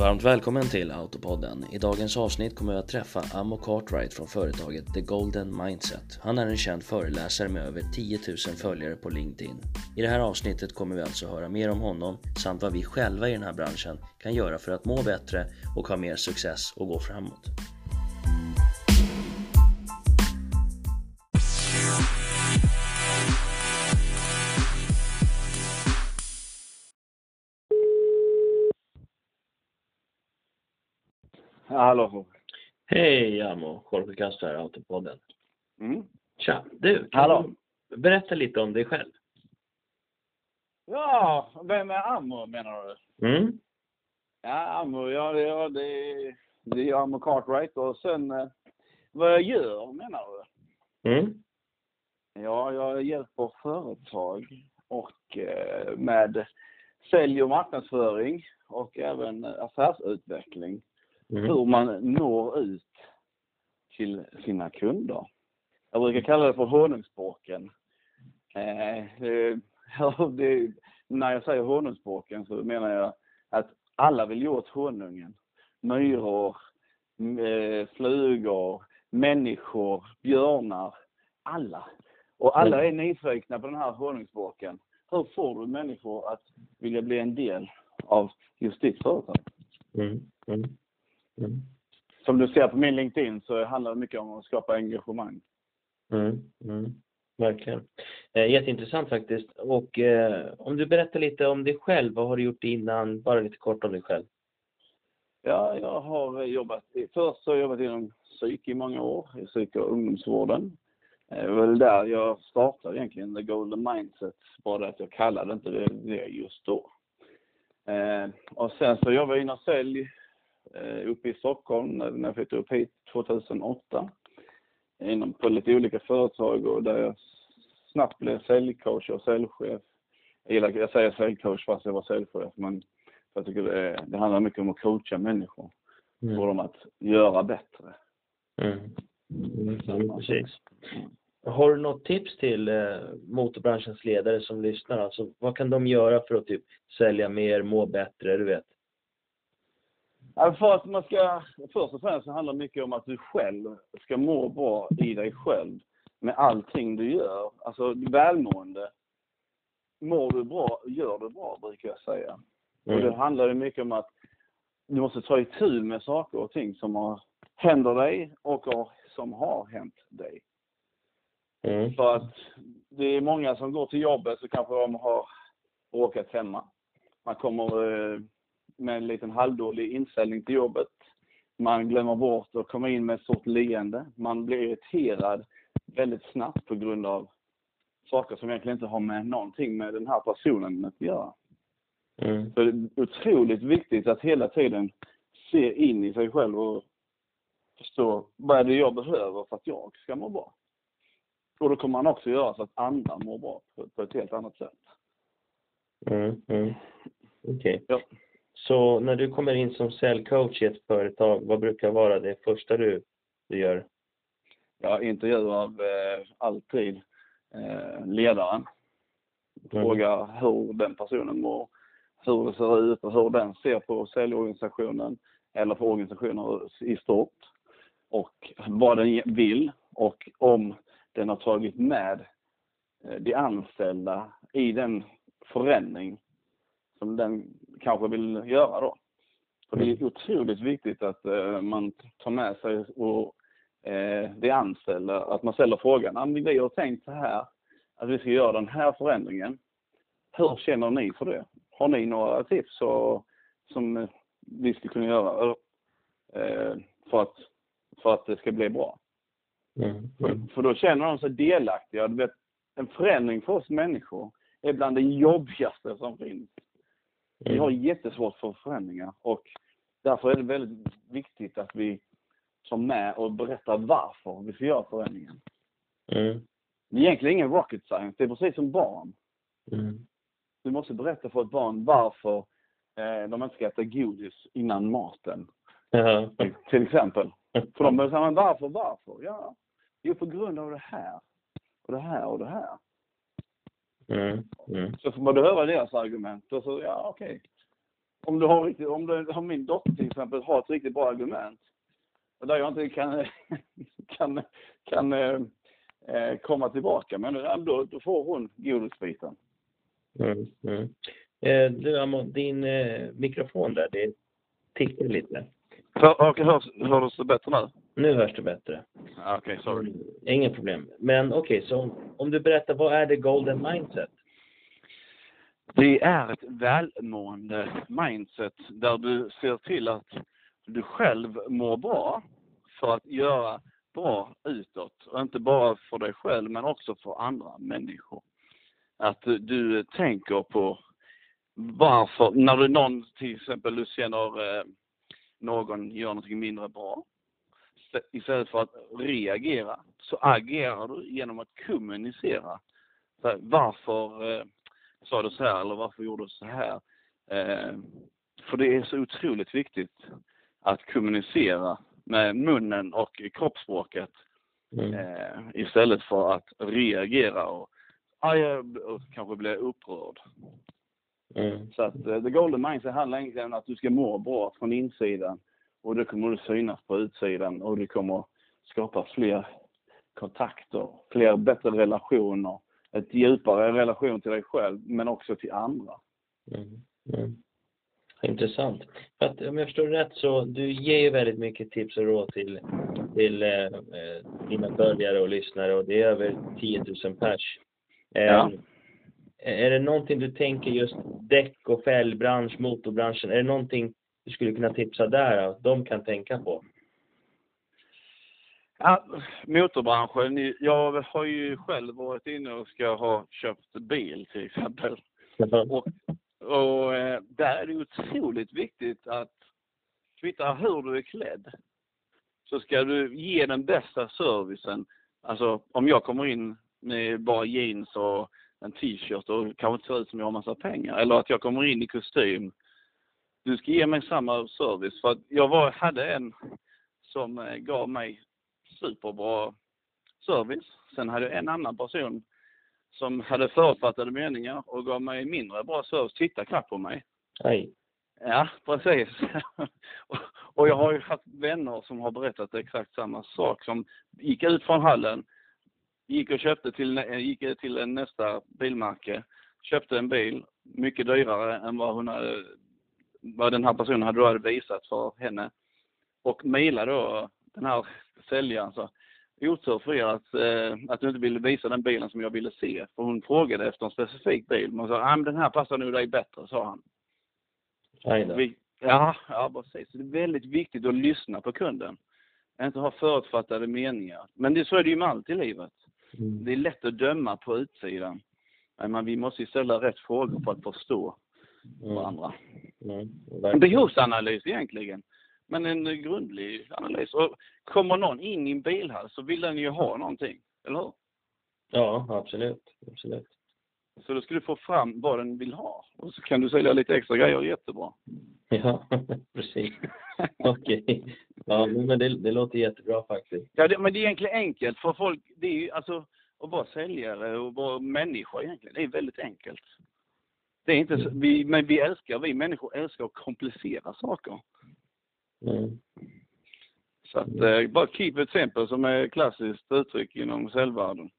Varmt välkommen till Autopodden. I dagens avsnitt kommer vi att träffa Amo Cartwright från företaget The Golden Mindset. Han är en känd föreläsare med över 10 000 följare på LinkedIn. I det här avsnittet kommer vi alltså höra mer om honom samt vad vi själva i den här branschen kan göra för att må bättre och ha mer success och gå framåt. Hallå. Hej Amo, Jorge Castro här, Autopodden. Mm. Tja, du, kan Hallå. du berätta lite om dig själv? Ja, vem är Ammo menar du? Mm? Ja, Ammo, ja, det, ja, det, det är Ammo Cartwright och sen eh, vad jag gör menar du? Mm? Ja, jag hjälper företag och eh, med sälj och marknadsföring och även affärsutveckling. Mm. Hur man når ut till sina kunder. Jag brukar kalla det för honungsspråken. Eh, eh, det, när jag säger honungsspråken så menar jag att alla vill ju åt honungen. Myror, eh, flugor, människor, björnar. Alla. Och alla är nyfikna på den här honungsspråken. Hur får du människor att vilja bli en del av just ditt företag? Mm. Mm. Mm. Som du ser på min LinkedIn så handlar det mycket om att skapa engagemang. Mm, mm, verkligen. Eh, jätteintressant faktiskt. Och eh, om du berättar lite om dig själv, vad har du gjort innan? Bara lite kort om dig själv. Ja, jag har jobbat, i- först har jag jobbat inom psyk i många år, i psyk och ungdomsvården. Eh, Det var väl där jag startade egentligen, The Golden Mindset, bara att jag kallade inte det det just då. Eh, och sen så jobbade jag inom sälj uppe i Stockholm när jag flyttade upp hit 2008. Inom, på lite olika företag och där jag snabbt blev säljcoach och säljchef. Jag gillar jag säger säljcoach fast jag var säljchef men jag tycker det, det handlar mycket om att coacha människor. Få dem att göra bättre. Mm. Mm, mm, precis. Har du något tips till eh, motorbranschens ledare som lyssnar? Alltså, vad kan de göra för att typ sälja mer, må bättre, du vet? Ja, för att man ska, först och främst så handlar det mycket om att du själv ska må bra i dig själv med allting du gör. Alltså välmående. Mår du bra, gör du bra brukar jag säga. Och det Mm. handlar ju mycket om att du måste ta itu med saker och ting som har, händer dig och som har hänt dig. Mm. För att det är många som går till jobbet så kanske de har råkat hemma. Man kommer eh, med en liten halvdålig inställning till jobbet. Man glömmer bort att komma in med ett stort leende. Man blir irriterad väldigt snabbt på grund av saker som egentligen inte har med någonting med den här personen att göra. Mm. Så det är otroligt viktigt att hela tiden se in i sig själv och förstå vad är det jag behöver för att jag ska må bra. Och då kommer man också göra så att andra mår bra på, på ett helt annat sätt. Mm. Mm. Okej. Ja. Så när du kommer in som säljcoach i ett företag, vad brukar vara det första du, du gör? Jag intervjuar eh, alltid eh, ledaren. Frågar hur den personen mår, hur det ser ut och hur den ser på säljorganisationen eller på organisationer i stort. Och vad den vill och om den har tagit med eh, de anställda i den förändring som den kanske vill göra då. För det är otroligt viktigt att eh, man tar med sig och eh, de anställda, att man ställer frågan, "Ja, men vi har tänkt så här, att vi ska göra den här förändringen. Hur känner ni för det? Har ni några tips så, som vi ska kunna göra eh, för, att, för att det ska bli bra? Mm. För, för då känner de sig delaktiga. Du vet, en förändring för oss människor är bland det jobbigaste som finns. Vi har jättesvårt för förändringar och därför är det väldigt viktigt att vi tar med och berättar varför vi ska göra förändringen. Mm. Det är egentligen ingen rocket science, det är precis som barn. Mm. Du måste berätta för ett barn varför eh, de inte ska äta godis innan maten. Ja. Till exempel. För de säga, men varför, varför? Ja, jo på grund av det här. Och det här och det här. Mm. Mm. Så får man höra deras argument och så, ja okej. om du har riktigt, om, du, om min dotter till exempel har ett riktigt bra argument och där jag inte kan, kan, kan eh, eh, komma tillbaka, men då, då får hon godisbiten. Mm, mm. Eh, du Amo, din eh, mikrofon där, det tickar lite. Hör, hörs, hörs det bättre nu? Nu hörs det bättre. Okej, okay, sorry. Mm, inget problem. Men okej, okay, så om, om du berättar, vad är det golden mindset? Det är ett välmående mindset där du ser till att du själv mår bra för att göra bra utåt. Och inte bara för dig själv men också för andra människor. Att du tänker på varför, när du någon till exempel du känner eh, någon gör någonting mindre bra. Istället för att reagera så agerar du genom att kommunicera. varför eh, sa du så här eller varför gjorde du så här? Eh, för det är så otroligt viktigt att kommunicera med munnen och kroppsspråket mm. eh, istället för att reagera och, och kanske bli upprörd. Mm. Så att uh, the golden mindset handlar egentligen om att du ska må bra från insidan och då kommer du synas på utsidan och du kommer skapa fler kontakter, fler bättre relationer, ett djupare relation till dig själv men också till andra. Mm. Mm. Intressant. För att, om jag förstår rätt så du ger ju väldigt mycket tips och råd till, till eh, dina följare och lyssnare och det är över 10 000 pers. Eh, ja. Är det någonting du tänker just däck och fällbransch, motorbranschen, är det någonting du skulle kunna tipsa där att de kan tänka på? Ja, motorbranschen, jag har ju själv varit inne och ska ha köpt bil till exempel. Och, och eh, där är det otroligt viktigt att kvittar hur du är klädd så ska du ge den bästa servicen. Alltså om jag kommer in med bara jeans och en t-shirt och kanske inte ser ut som jag har massa pengar. Eller att jag kommer in i kostym. Du ska ge mig samma service. För att jag var, hade en som eh, gav mig superbra service. Sen hade jag en annan person som hade förutfattade meningar och gav mig mindre bra service. Titta knappt på mig. Nej. Ja, precis. och jag har ju haft vänner som har berättat exakt samma sak. Som gick ut från hallen, gick och köpte till, gick till nästa bilmärke, köpte en bil, mycket dyrare än vad hon hade, vad den här personen hade, då hade visat för henne. Och mejlade då den här säljaren så otur för er att, eh, att du inte ville visa den bilen som jag ville se. För hon frågade efter en specifik bil. Man sa, ah, men den här passar nog dig bättre, sa han. Vi, ja, ja, precis. Det är väldigt viktigt att lyssna på kunden. Inte ha förutfattade meningar. Men det, så är det ju med allt i livet. Mm. Det är lätt att döma på utsidan. Men vi måste ju ställa rätt frågor för att förstå. Varandra. Mm. En behovsanalys egentligen. Men en grundlig analys. Och kommer någon in i en bilhall så vill den ju ha någonting, eller hur? Ja, absolut. absolut. Så då ska du få fram vad den vill ha. Och så kan du sälja lite extra grejer jättebra. Ja, precis. Okej. Okay. Ja, men det, det låter jättebra faktiskt. Ja, det, men det är egentligen enkelt för folk. Det är ju alltså att vara säljare och vara människa egentligen. Det är väldigt enkelt. Det är inte så, vi, men vi älskar, vi människor älskar att komplicera saker. Mm. Så att, mm. eh, bara keep it simple som är klassiskt uttryck inom säljvärlden.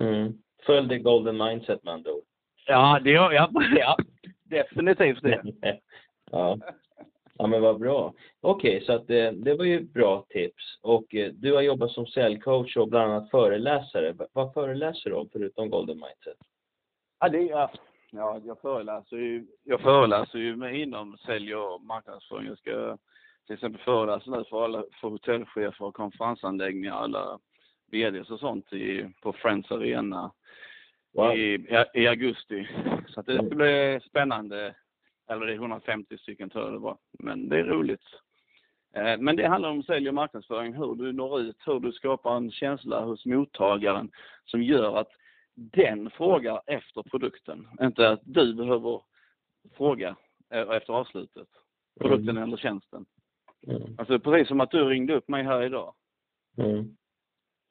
Mm. Följ det golden mindset man då. Ja, det gör jag. Ja, definitivt det. ja. ja, men vad bra. Okej, okay, så att det, det var ju bra tips. Och eh, du har jobbat som säljcoach och bland annat föreläsare. Vad föreläser du om förutom golden mindset? Ja, det är, ja, jag föreläser ju, jag föreläser ju med inom sälj och marknadsföring. Jag ska till exempel föreläsa nu för alla, för hotellchefer och konferensanläggningar, alla VDs och sånt i, på Friends Arena wow. i, i augusti. Så att det ska bli spännande. Eller det är 150 stycken tror jag det var. Men det är roligt. Eh, men det handlar om sälj och marknadsföring, hur du når ut, hur du skapar en känsla hos mottagaren som gör att den frågar efter produkten. Inte att du behöver fråga eh, efter avslutet. Produkten mm. eller tjänsten. Mm. Alltså precis som att du ringde upp mig här idag. Mm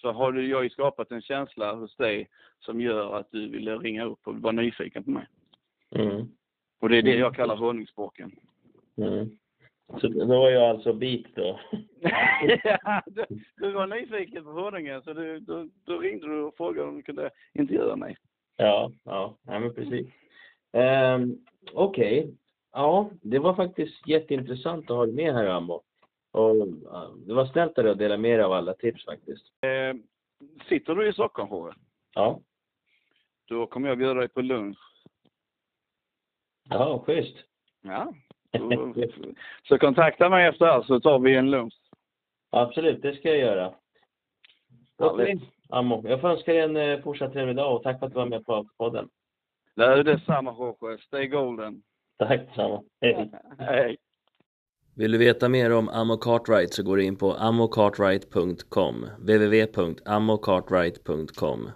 så har jag ju skapat en känsla hos dig som gör att du ville ringa upp och vara nyfiken på mig. Mm. Och det är det jag kallar honungsbocken. Mm. Så det var jag alltså bit då? ja, du, du, var nyfiken på honungen så du, då, då, ringde du och frågade om du kunde intervjua mig. Ja, ja, ja men precis. Um, Okej, okay. ja, det var faktiskt jätteintressant att ha dig med här Ambo. Och uh, det var snällt av dig att dela med dig av alla tips faktiskt. Eh, sitter du i Stockholm, Håre? Ja. Då kommer jag bjuda dig på lunch. Ja, schysst. Ja. Så, kontakta mig efter här så tar vi en lunch. Absolut, det ska jag göra. Okej. Ammo. Jag får önska dig en eh, fortsatt trevlig dag och tack för att du var med på podden. Det är detsamma Jorge. Stay golden. Tack detsamma. Hej. Hej. Vill du veta mer om Ammo Cartwright så går du in på ammocartwright.com www.ammocartwright.com